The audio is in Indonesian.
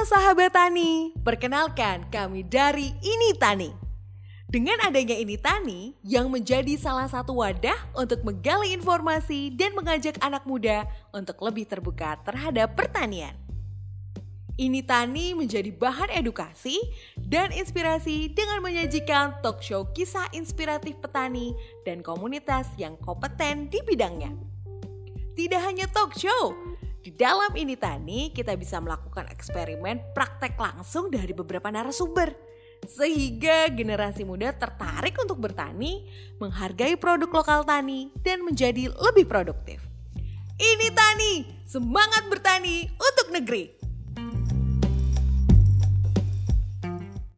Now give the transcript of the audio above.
Sahabat Tani, perkenalkan kami dari Ini Tani. Dengan adanya Ini Tani yang menjadi salah satu wadah untuk menggali informasi dan mengajak anak muda untuk lebih terbuka terhadap pertanian. Ini Tani menjadi bahan edukasi dan inspirasi dengan menyajikan talk show kisah inspiratif petani dan komunitas yang kompeten di bidangnya. Tidak hanya talk show, di dalam ini Tani, kita bisa melakukan eksperimen praktek langsung dari beberapa narasumber. Sehingga generasi muda tertarik untuk bertani, menghargai produk lokal tani, dan menjadi lebih produktif. Ini Tani, semangat bertani untuk negeri.